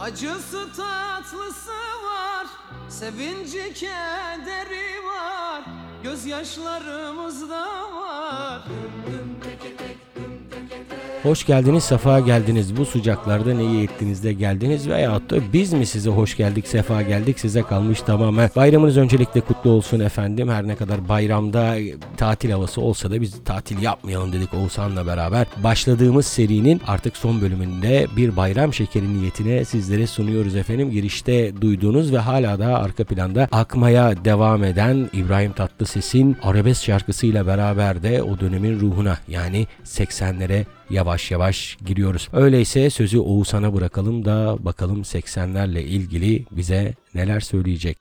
Acısı tatlısı var, sevinci kederi var, gözyaşlarımız da var. Hoş geldiniz, sefa geldiniz. Bu sıcaklarda ne iyi ettiniz de geldiniz veyahut da biz mi size hoş geldik, sefa geldik size kalmış tamamen. Bayramınız öncelikle kutlu olsun efendim. Her ne kadar bayramda tatil havası olsa da biz tatil yapmayalım dedik Oğuzhan'la beraber. Başladığımız serinin artık son bölümünde bir bayram şekeri niyetine sizlere sunuyoruz efendim. Girişte duyduğunuz ve hala da arka planda akmaya devam eden İbrahim Tatlıses'in arabesk şarkısıyla beraber de o dönemin ruhuna yani 80'lere yavaş yavaş giriyoruz. Öyleyse sözü Oğuzhan'a bırakalım da bakalım 80'lerle ilgili bize neler söyleyecek.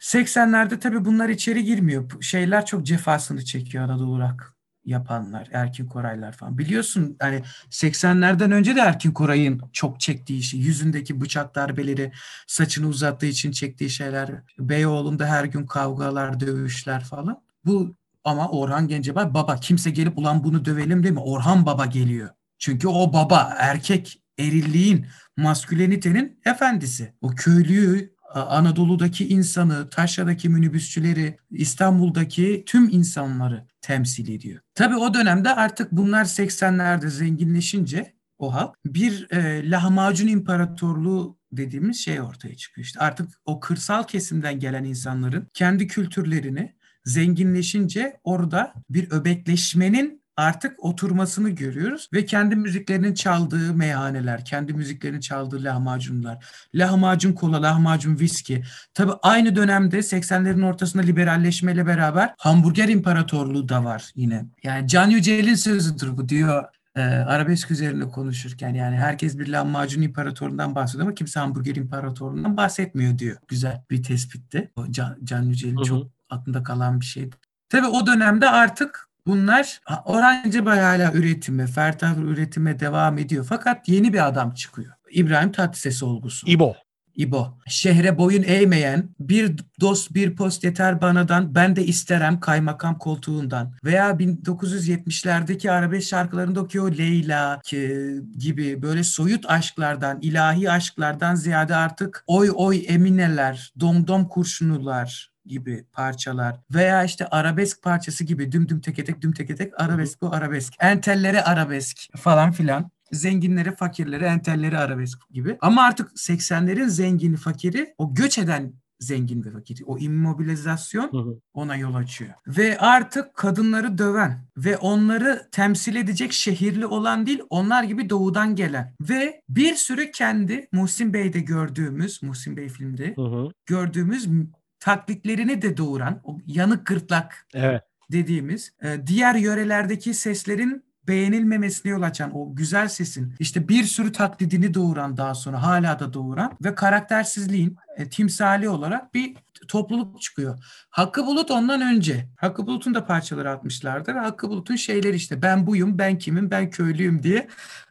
80'lerde tabii bunlar içeri girmiyor. Şeyler çok cefasını çekiyor Anadolu Rock yapanlar, Erkin Koraylar falan. Biliyorsun hani 80'lerden önce de Erkin Koray'ın çok çektiği şey, yüzündeki bıçak darbeleri, saçını uzattığı için çektiği şeyler, Beyoğlu'nda her gün kavgalar, dövüşler falan. Bu ama Orhan Gencebay baba kimse gelip ulan bunu dövelim değil mi? Orhan baba geliyor. Çünkü o baba erkek erilliğin, maskülenitenin efendisi. O köylüyü, Anadolu'daki insanı, Taşra'daki minibüsçüleri, İstanbul'daki tüm insanları temsil ediyor. Tabii o dönemde artık bunlar 80'lerde zenginleşince o halk bir e, lahmacun imparatorluğu dediğimiz şey ortaya çıkıyor. İşte artık o kırsal kesimden gelen insanların kendi kültürlerini zenginleşince orada bir öbekleşmenin artık oturmasını görüyoruz ve kendi müziklerinin çaldığı meyhaneler, kendi müziklerinin çaldığı lahmacunlar, lahmacun kola, lahmacun viski. Tabii aynı dönemde 80'lerin ortasında liberalleşmeyle beraber hamburger imparatorluğu da var yine. Yani Can Yücel'in sözüdür bu diyor e, arabesk üzerine konuşurken yani herkes bir lahmacun imparatorundan bahsediyor ama kimse hamburger imparatorundan bahsetmiyor diyor. Güzel bir tespitti. Can, Can Yücel'in çok aklında kalan bir şeydi. Tabii o dönemde artık bunlar ha, Orhan Gencebay hala üretime, Ferdi Tayfur üretime devam ediyor. Fakat yeni bir adam çıkıyor. İbrahim Tatlıses olgusu. İbo. İbo. Şehre boyun eğmeyen, bir dost bir post yeter banadan, ben de isterem kaymakam koltuğundan. Veya 1970'lerdeki arabesk şarkılarındaki o Leyla ki- gibi böyle soyut aşklardan, ilahi aşklardan ziyade artık oy oy emineler, domdom kurşunular gibi parçalar veya işte arabesk parçası gibi düm düm teke tek düm teke tek arabesk bu arabesk. Entellere arabesk falan filan zenginleri, fakirleri, entelleri arabesk gibi. Ama artık 80'lerin zengini, fakiri o göç eden zengin ve fakiri. O immobilizasyon Hı hı. ona yol açıyor. Ve artık kadınları döven ve onları temsil edecek şehirli olan değil, onlar gibi doğudan gelen. Ve bir sürü kendi Muhsin Bey'de gördüğümüz, Muhsin Bey filmde hı. gördüğümüz taklitlerini de doğuran, o yanık gırtlak Evet. dediğimiz e, diğer yörelerdeki seslerin beğenilmemesine yol açan o güzel sesin işte bir sürü taklidini doğuran daha sonra hala da doğuran ve karaktersizliğin e, timsali olarak bir topluluk çıkıyor. Hakkı Bulut ondan önce. Hakkı Bulut'un da parçaları atmışlardır. Hakkı Bulut'un şeyleri işte ben buyum, ben kimim, ben köylüyüm diye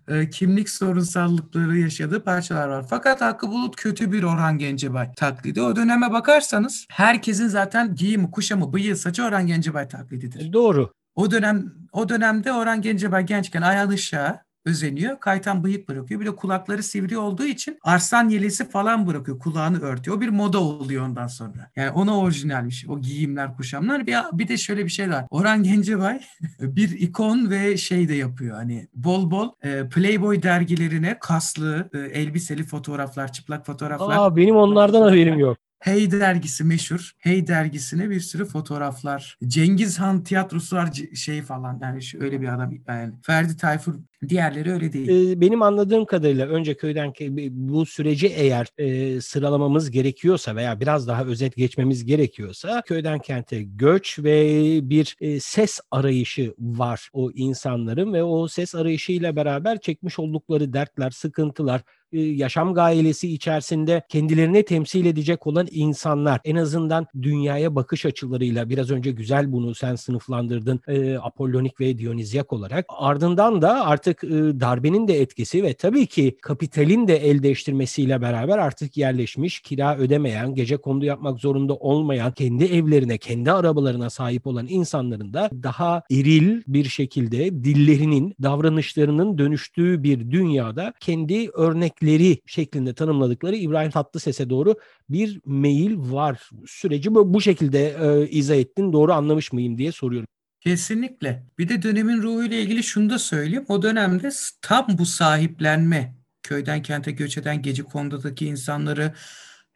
e, kimlik sorunsallıkları yaşadığı parçalar var. Fakat Hakkı Bulut kötü bir Orhan Gencebay taklidi. O döneme bakarsanız herkesin zaten giyimi, kuşamı, bıyığı, saçı Orhan Gencebay taklididir. Doğru. O dönem o dönemde Orhan Gencebay gençken Ayhan Işık'a özeniyor. Kaytan bıyık bırakıyor. Bir de kulakları sivri olduğu için arslan yelesi falan bırakıyor. Kulağını örtüyor. O bir moda oluyor ondan sonra. Yani ona orijinalmiş. O giyimler, kuşamlar. Bir, bir de şöyle bir şey var. Orhan Gencebay bir ikon ve şey de yapıyor. Hani bol bol e, Playboy dergilerine kaslı, e, elbiseli fotoğraflar, çıplak fotoğraflar. Aa, benim onlardan haberim yok. Hey dergisi meşhur. Hey dergisine bir sürü fotoğraflar. Cengiz Han tiyatrosu var şey falan. Yani şu- öyle bir adam. Yani Ferdi Tayfur diğerleri öyle değil. Ee, benim anladığım kadarıyla önce köyden bu süreci eğer e, sıralamamız gerekiyorsa veya biraz daha özet geçmemiz gerekiyorsa köyden kente göç ve bir e, ses arayışı var o insanların ve o ses arayışıyla beraber çekmiş oldukları dertler, sıkıntılar, yaşam gailesi içerisinde kendilerini temsil edecek olan insanlar en azından dünyaya bakış açılarıyla biraz önce güzel bunu sen sınıflandırdın e, Apollonik ve Dionizyak olarak. Ardından da artık e, darbenin de etkisi ve tabii ki kapitalin de el değiştirmesiyle beraber artık yerleşmiş kira ödemeyen gece kondu yapmak zorunda olmayan kendi evlerine kendi arabalarına sahip olan insanların da daha eril bir şekilde dillerinin davranışlarının dönüştüğü bir dünyada kendi örnekleri sahipleri şeklinde tanımladıkları İbrahim Tatlıses'e doğru bir meyil var. Süreci bu, bu şekilde e, izah ettin. Doğru anlamış mıyım diye soruyorum. Kesinlikle. Bir de dönemin ruhuyla ilgili şunu da söyleyeyim. O dönemde tam bu sahiplenme, köyden kente göç eden gece kondudaki insanları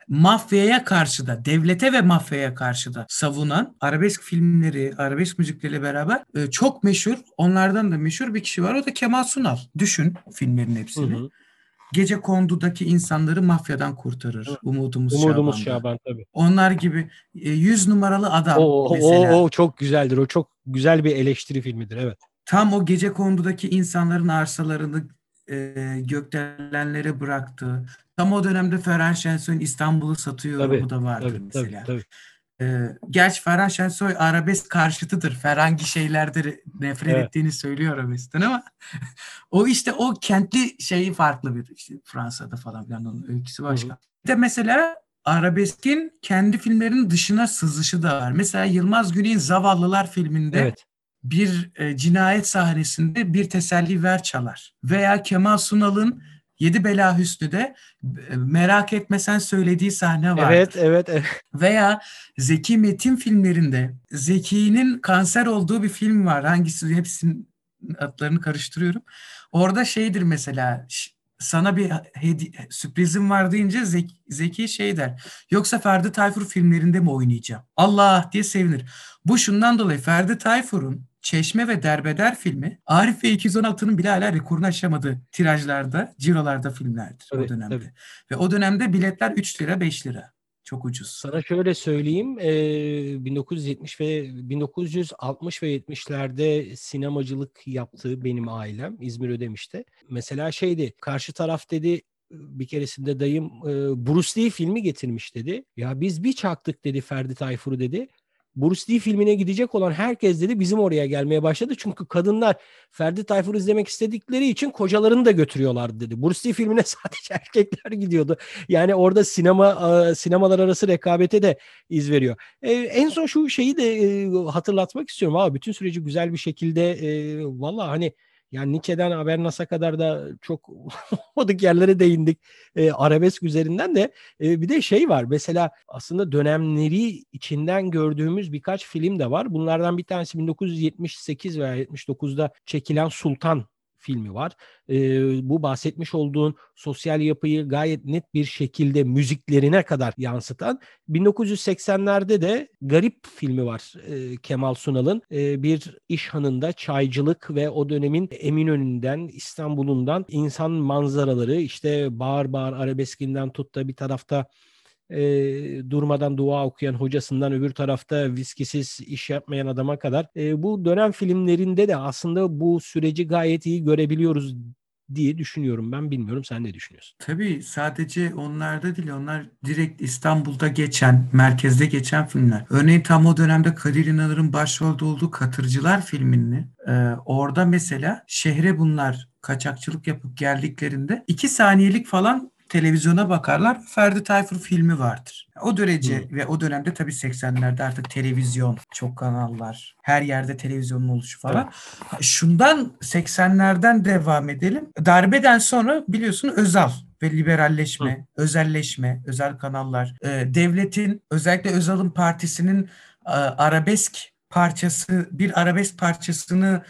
mafyaya karşı da, devlete ve mafyaya karşı da savunan arabesk filmleri, arabesk müzikleriyle beraber e, çok meşhur, onlardan da meşhur bir kişi var. O da Kemal Sunal. Düşün filmlerin hepsini. Hı hı. Gece kondudaki insanları mafyadan kurtarır. Umudumuz, Umudumuz Şaban'da. Şaban tabii. Onlar gibi e, yüz numaralı adam O, o, mesela. o, o çok güzeldir. O çok güzel bir eleştiri filmidir. Evet. Tam o gece kondudaki insanların arsalarını e, gökdelenlere bıraktı. Tam o dönemde Ferhan Şensoy'un İstanbul'u satıyor Tabii, bu da vardır Tabii, tabii, mesela. tabii. E, gerçi Ferhan Şensoy arabesk karşıtıdır. Ferhangi şeylerde nefret Evet. ettiğini söylüyor arabeskten ama o işte o kentli şeyi farklı bir işte Fransa'da falan filan onun öyküsü başka. Bir de mesela arabeskin kendi filmlerinin dışına sızışı da var. Mesela Yılmaz Güney'in Zavallılar filminde Evet. bir e, cinayet sahnesinde bir teselli ver çalar. Veya Kemal Sunal'ın Yedi Bela Hüsnü'de e, merak etmesen söylediği sahne var. Evet, evet, evet. Veya Zeki Metin filmlerinde Zeki'nin kanser olduğu bir film var. Hangisi hepsinin adlarını karıştırıyorum. Orada şeydir mesela sana bir hedi- sürprizim var deyince Zeki, Zeki şey der. Yoksa Ferdi Tayfur filmlerinde mi oynayacağım? Allah diye sevinir. Bu şundan dolayı Ferdi Tayfur'un Çeşme ve Derbeder filmi Arif ve 216'nın bile hala rekorunu aşamadığı tirajlarda, cirolarda filmlerdir Tabii, o dönemde. tabii. Ve o dönemde biletler 3 lira 5 lira. Çok ucuz. Sana şöyle söyleyeyim, eee, 1970 ve 1960 ve 70'lerde sinemacılık yaptığı benim ailem İzmir Ödemiş'te. Mesela şeydi, karşı taraf dedi bir keresinde dayım eee, Bruce Lee filmi getirmiş dedi. Ya biz bir çaktık dedi Ferdi Tayfur'u dedi. Bruce Lee filmine gidecek olan herkes dedi bizim oraya gelmeye başladı. Çünkü kadınlar Ferdi Tayfur'u izlemek istedikleri için kocalarını da götürüyorlardı dedi. Bruce Lee filmine sadece erkekler gidiyordu. Yani orada sinema e, sinemalar arası rekabete de iz veriyor. E, en son şu şeyi de e, hatırlatmak istiyorum. Abi bütün süreci güzel bir şekilde valla hani yani Nietzsche'den Habernas'a kadar da çok olmadık yerlere değindik. E, arabesk üzerinden de e, bir de şey var. Mesela aslında dönemleri içinden gördüğümüz birkaç film de var. Bunlardan bir tanesi 1978 veya 79'da çekilen Sultan filmi var. E, bu bahsetmiş olduğun sosyal yapıyı gayet net bir şekilde müziklerine kadar yansıtan 1980'lerde de Garip filmi var e, Kemal Sunal'ın. E, bir iş hanında çaycılık ve o dönemin Eminönü'nden, İstanbul'undan insan manzaraları işte bağır bağır arabeskinden tut da bir tarafta e, durmadan dua okuyan hocasından öbür tarafta viskisiz iş yapmayan adama kadar e, bu dönem filmlerinde de aslında bu süreci gayet iyi görebiliyoruz diye düşünüyorum ben bilmiyorum sen ne düşünüyorsun? Tabii sadece onlarda değil onlar direkt İstanbul'da geçen, merkezde geçen filmler. Örneğin tam o dönemde Kadir İnanır'ın başrolde olduğu Katırcılar filmini e, orada mesela şehre bunlar kaçakçılık yapıp geldiklerinde iki saniyelik falan televizyona bakarlar. Ferdi Tayfur filmi vardır. O derece ve o dönemde tabii 80'lerde artık televizyon, çok kanallar, her yerde televizyonun oluşu falan. Şundan 80'lerden devam edelim. Darbeden sonra biliyorsun Özal ve liberalleşme, özelleşme, özel kanallar, e, devletin özellikle Özal'ın partisinin e, arabesk parçası, bir arabesk parçasını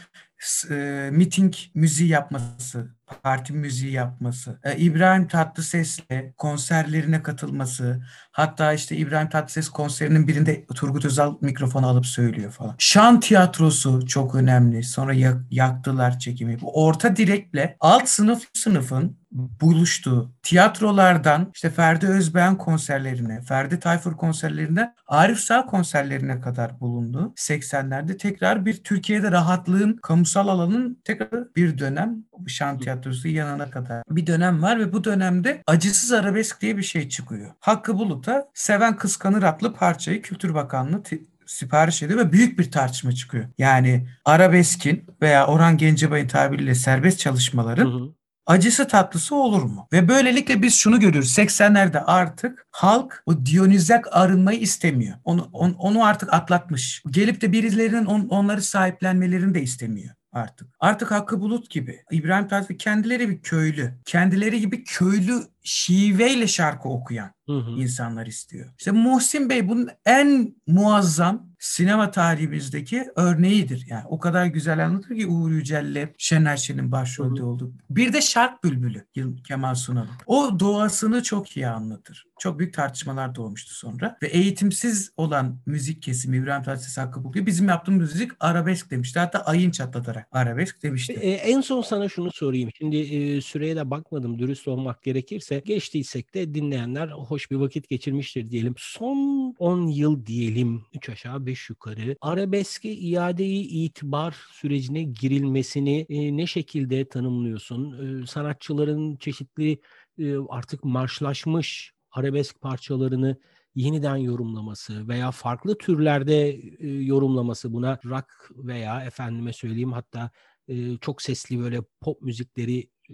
e, miting müziği yapması, parti müziği yapması, e, İbrahim Tatlıses'le konserlerine katılması, hatta işte İbrahim Tatlıses konserinin birinde Turgut Özal mikrofonu alıp söylüyor falan. Şan tiyatrosu çok önemli. Sonra yak- yaktılar çekimi. Bu orta direkle alt sınıf sınıfın buluştuğu tiyatrolardan işte Ferdi Özbeğen konserlerine, Ferdi Tayfur konserlerine, Arif Sağ konserlerine kadar bulundu. 80'lerde tekrar bir Türkiye'de rahatlığın, kamusal alanın tekrar bir dönem şan tiyatrosu yanana kadar bir dönem var ve bu dönemde acısız arabesk diye bir şey çıkıyor. Hakkı Bulut'a Seven Kıskanır adlı parçayı Kültür Bakanlığı sipariş ediyor ve büyük bir tartışma çıkıyor. Yani arabeskin veya Orhan Gencebay'ın tabiriyle serbest çalışmaların acısı tatlısı olur mu? Ve böylelikle biz şunu görüyoruz. 80'lerde artık halk o Dionizak arınmayı istemiyor. Onu, on- onu artık atlatmış. Gelip de birilerinin on- onları sahiplenmelerini de istemiyor. artık. Artık Hakkı Bulut gibi. İbrahim Tatlıses kendileri bir köylü. Kendileri gibi köylü şiveyle şarkı okuyan Hı hı. insanlar istiyor. İşte Muhsin Bey bunun en muazzam sinema tarihimizdeki örneğidir. Yani o kadar güzel anlatır ki Uğur Yücel'le Şener Şen'in başrolde olduğu. Bir de Şark Bülbülü Kemal Sunal'ın. O doğasını çok iyi anlatır. Çok büyük tartışmalar doğmuştu sonra. Ve eğitimsiz olan müzik kesimi İbrahim Tatlıses Hakkı Bulut bizim yaptığımız müzik arabesk demişti. Hatta ayın çatlatarak arabesk demişti. E, en son sana şunu sorayım. Şimdi e, süreye de bakmadım dürüst olmak gerekirse. Geçtiysek de dinleyenler hoş bir vakit geçirmiştir diyelim. Son 10 yıl diyelim 3 aşağı 5 yukarı arabeske iadeyi itibar sürecine girilmesini e, ne şekilde tanımlıyorsun? E, sanatçıların çeşitli e, artık marşlaşmış arabesk parçalarını yeniden yorumlaması veya farklı türlerde e, yorumlaması buna rock veya efendime söyleyeyim hatta e, çok sesli böyle pop müzikleri e,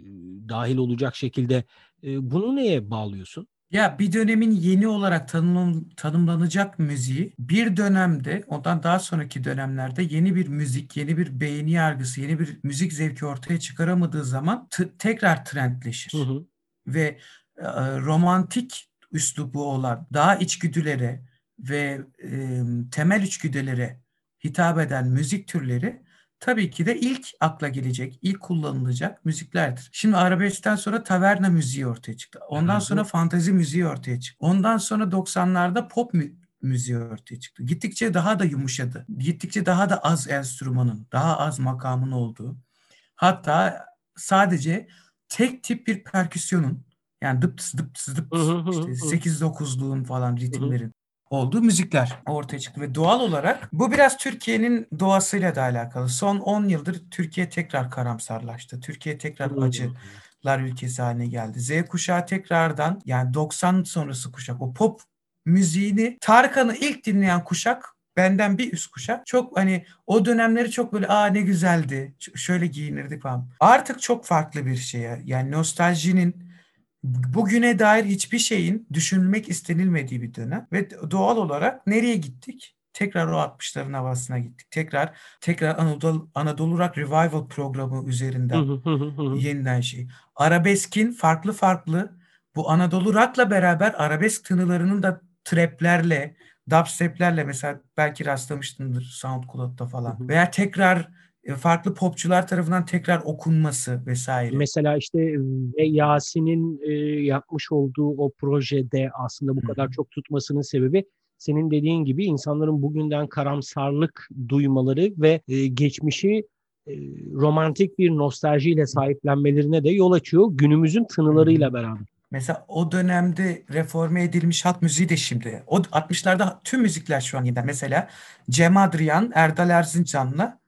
dahil olacak şekilde e, bunu neye bağlıyorsun? Ya bir dönemin yeni olarak tanımlan- tanımlanacak müziği bir dönemde ondan daha sonraki dönemlerde yeni bir müzik, yeni bir beğeni yargısı, yeni bir müzik zevki ortaya çıkaramadığı zaman t- tekrar trendleşir. Hı hı. Ve e, romantik üslubu olan daha içgüdülere ve e, temel içgüdülere hitap eden müzik türleri tabii ki de ilk akla gelecek, ilk kullanılacak müziklerdir. Şimdi arabeskten sonra taverna müziği ortaya çıktı. Ondan sonra fantezi müziği ortaya çıktı. Ondan sonra 90'larda pop mü- müziği ortaya çıktı. Gittikçe daha da yumuşadı. Gittikçe daha da az enstrümanın, daha az makamın olduğu. Hatta sadece tek tip bir perküsyonun yani hı hı hı. işte 8-9'luğun falan ritimlerin olduğu müzikler ortaya çıktı ve doğal olarak bu biraz Türkiye'nin doğasıyla da alakalı. Son 10 yıldır Türkiye tekrar karamsarlaştı. Türkiye tekrar acılar ülkesi haline geldi. Z kuşağı tekrardan yani 90 sonrası kuşak o pop müziğini Tarkan'ı ilk dinleyen kuşak benden bir üst kuşak çok hani o dönemleri çok böyle aa ne güzeldi şöyle giyinirdik falan. Artık çok farklı bir şeye yani nostaljinin bugüne dair hiçbir şeyin düşünülmek istenilmediği bir dönem ve doğal olarak nereye gittik? Tekrar o 60'ların havasına gittik. Tekrar tekrar Anadolu, Anadolu Rock Revival programı üzerinden yeniden şey. Arabeskin farklı farklı bu Anadolu Rock'la beraber arabesk tınılarının da traplerle, dubsteplerle mesela belki rastlamıştındır SoundCloud'da falan. Veya tekrar farklı popçular tarafından tekrar okunması vesaire. Mesela işte ve Yasin'in e, yapmış olduğu o projede aslında bu Hı kadar çok tutmasının sebebi senin dediğin gibi insanların bugünden karamsarlık duymaları ve e, geçmişi e, romantik bir nostaljiyle sahiplenmelerine de yol açıyor günümüzün tınılarıyla beraber. Mesela o dönemde reforme edilmiş halk müziği de şimdi. O 60'larda tüm müzikler şu an yeniden. Mesela Cem Adrian, Erdal Erzincan'la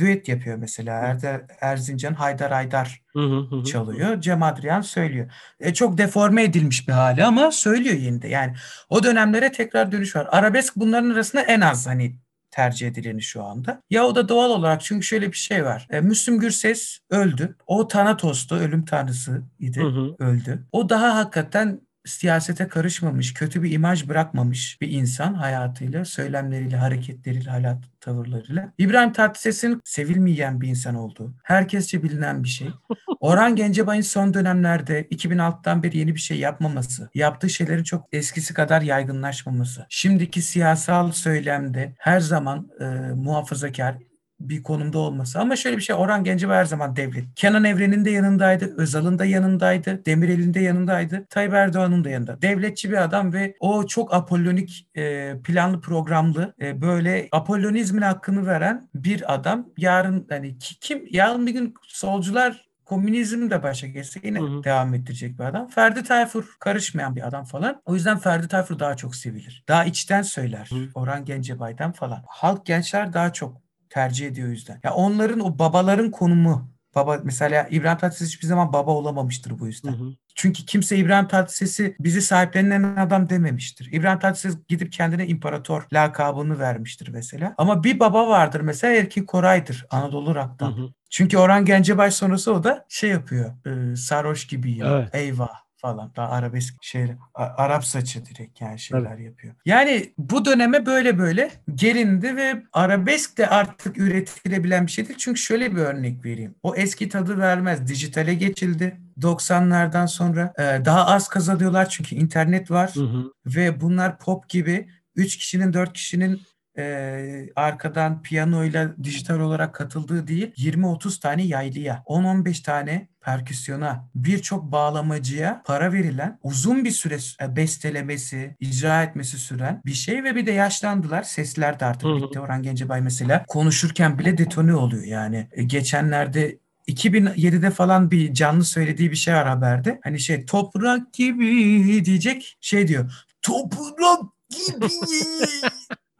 düet yapıyor mesela. Erdal Erzincan, Haydar Haydar Hı hı hı hı. çalıyor. Cem Adrian söylüyor. E, çok deforme edilmiş bir hali ama söylüyor yine de. Yani o dönemlere tekrar dönüş var. Arabesk bunların arasında en az hani tercih edileni şu anda. Ya o da doğal olarak çünkü şöyle bir şey var. E, Müslüm Gürses öldü. O Tanatos'tu. Ölüm tanrısı idi. Hı hı. Öldü. O daha hakikaten siyasete karışmamış, kötü bir imaj bırakmamış bir insan hayatıyla, söylemleriyle, hareketleriyle, hayat tavırlarıyla. İbrahim Tatlıses'in sevilmeyen bir insan olduğu, herkesçe bilinen bir şey. Orhan Gencebay'ın son dönemlerde 2006'dan beri yeni bir şey yapmaması, yaptığı şeylerin çok eskisi kadar yaygınlaşmaması, şimdiki siyasal söylemde her zaman e, muhafazakar, bir konumda olması. Ama şöyle bir şey Orhan Gencebay her zaman devlet. Kenan Evren'in de yanındaydı. Özal'ın da yanındaydı. Demirel'in de yanındaydı. Tayyip Erdoğan'ın da yanında. Devletçi bir adam ve o çok apollonik e, planlı programlı e, böyle apollonizmin hakkını veren bir adam. Yarın hani ki- kim yarın bir gün solcular komünizm de başa geçse yine Hı hı. devam ettirecek bir adam. Ferdi Tayfur karışmayan bir adam falan. O yüzden Ferdi Tayfur daha çok sevilir. Daha içten söyler. Hı. Orhan Gencebay'dan falan. Halk gençler daha çok tercih ediyor o yüzden. Ya onların o babaların konumu baba mesela İbrahim Tatlıses hiçbir zaman baba olamamıştır bu Hı yüzden. hı. Çünkü kimse İbrahim Tatlıses'i bizi sahiplenen adam dememiştir. İbrahim Tatlıses gidip kendine imparator lakabını vermiştir mesela. Ama bir baba vardır mesela Erkin Koray'dır Anadolu Hı Rock'tan. hı. Çünkü Orhan Gencebay sonrası o da şey yapıyor. E, sarhoş gibiyim. Evet. Eyvah falan. Daha arabesk şeyler. Arap saçı direkt yani şeyler yapıyor. Yani bu döneme böyle böyle gelindi ve arabesk de artık üretilebilen bir şey değil. Çünkü şöyle bir örnek vereyim. O eski tadı vermez. Dijitale geçildi. 90'lardan sonra e, daha az kazanıyorlar çünkü internet var Hı hı. ve bunlar pop gibi 3 kişinin 4 kişinin e, arkadan piyanoyla dijital olarak katıldığı değil 20-30 tane yaylıya 10-15 tane perküsyona birçok bağlamacıya para verilen uzun bir süre e, bestelemesi icra etmesi süren bir şey ve bir de yaşlandılar sesler de artık Hı hı. bitti Orhan Gencebay mesela konuşurken bile detone oluyor yani E, geçenlerde 2007'de falan bir canlı söylediği bir şey var haberde. Hani şey toprak gibi diyecek şey diyor. Toprak gibi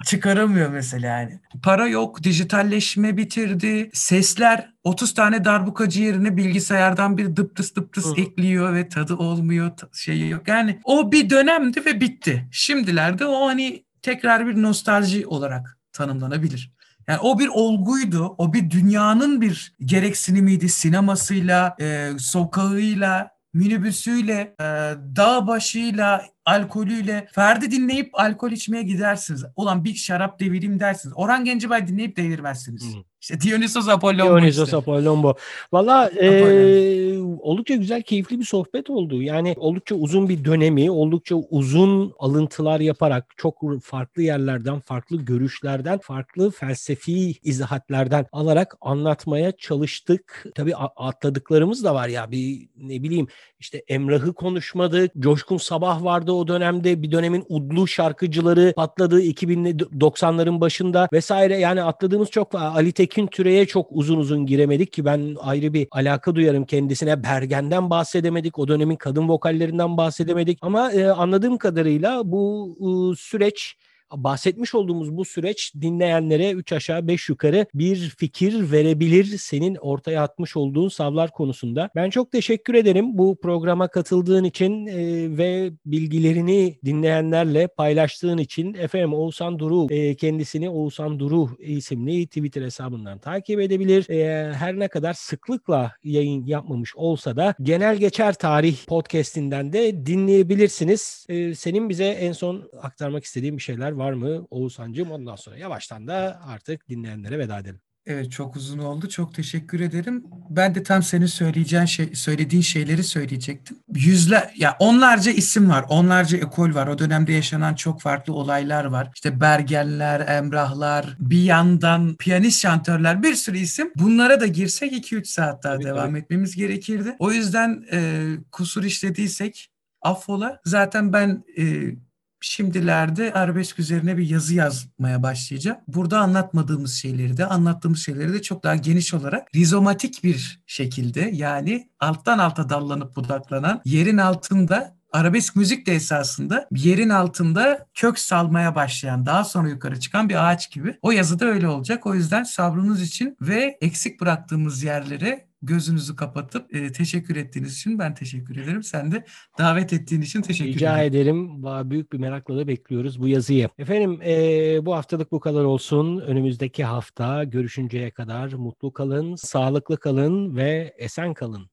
çıkaramıyor mesela yani. Para yok, dijitalleşme bitirdi. Sesler 30 tane darbukacı yerine bilgisayardan bir dıptıs dıptıs Hı ekliyor ve tadı olmuyor, şeyi yok. Yani o bir dönemdi ve bitti. Şimdilerde o hani tekrar bir nostalji olarak tanımlanabilir. Yani o bir olguydu, o bir dünyanın bir gereksinimiydi sinemasıyla, e, sokağıyla, minibüsüyle, e, dağ başıyla, alkolüyle. Ferdi dinleyip alkol içmeye gidersiniz. Ulan bir şarap devireyim dersiniz. Orhan Gencebay dinleyip devirmezsiniz. Hı. İşte Dionysos Apollon Dionysos işte. Apollon Valla Apollon. oldukça güzel, keyifli bir sohbet oldu. Yani oldukça uzun bir dönemi, oldukça uzun alıntılar yaparak çok farklı yerlerden, farklı görüşlerden, farklı felsefi izahatlerden alarak anlatmaya çalıştık. Tabii atladıklarımız da var ya bir ne bileyim işte Emrah'ı konuşmadık. Coşkun Sabah vardı o dönemde. Bir dönemin udlu şarkıcıları patladı 2000'li 90'ların başında vesaire. Yani atladığımız çok var. Ali Tekin Türe'ye çok uzun uzun giremedik ki ben ayrı bir alaka duyarım kendisine. Bergen'den bahsedemedik. O dönemin kadın vokallerinden bahsedemedik. Ama e, anladığım kadarıyla bu e, süreç bahsetmiş olduğumuz bu süreç dinleyenlere 3 aşağı 5 yukarı bir fikir verebilir senin ortaya atmış olduğun savlar konusunda. Ben çok teşekkür ederim bu programa katıldığın için e, ve bilgilerini dinleyenlerle paylaştığın için. Efendim Oğuzhan Duru e, kendisini Oğuzhan Duru isimli Twitter hesabından takip edebilir. E, her ne kadar sıklıkla yayın yapmamış olsa da genel geçer tarih podcastinden de dinleyebilirsiniz. E, senin bize en son aktarmak istediğin bir şeyler mı Oğuzhan'cığım? Ondan sonra yavaştan da artık dinleyenlere veda edelim. Evet çok uzun oldu. Çok teşekkür ederim. Ben de tam senin söyleyeceğin şey, söylediğin şeyleri söyleyecektim. Yüzler ya onlarca isim var. Onlarca ekol var. O dönemde yaşanan çok farklı olaylar var. İşte Bergenler, Emrahlar, bir yandan piyanist şantörler bir sürü isim. Bunlara da girsek 2-3 saat daha Tabii, devam tabii. etmemiz gerekirdi. O yüzden e, kusur işlediysek affola. Zaten ben e, şimdilerde arabesk üzerine bir yazı yazmaya başlayacağım. Burada anlatmadığımız şeyleri de anlattığımız şeyleri de çok daha geniş olarak rizomatik bir şekilde yani alttan alta dallanıp budaklanan yerin altında arabesk müzik de esasında yerin altında kök salmaya başlayan daha sonra yukarı çıkan bir ağaç gibi. O yazıda öyle olacak. O yüzden sabrınız için ve eksik bıraktığımız yerlere gözünüzü kapatıp e, teşekkür ettiğiniz için ben teşekkür ederim. Sen de davet ettiğin için teşekkür Rica ederim. ederim. Va- Büyük bir merakla da bekliyoruz bu yazıyı. Efendim eee, bu haftalık bu kadar olsun. Önümüzdeki hafta görüşünceye kadar mutlu kalın, sağlıklı kalın ve esen kalın.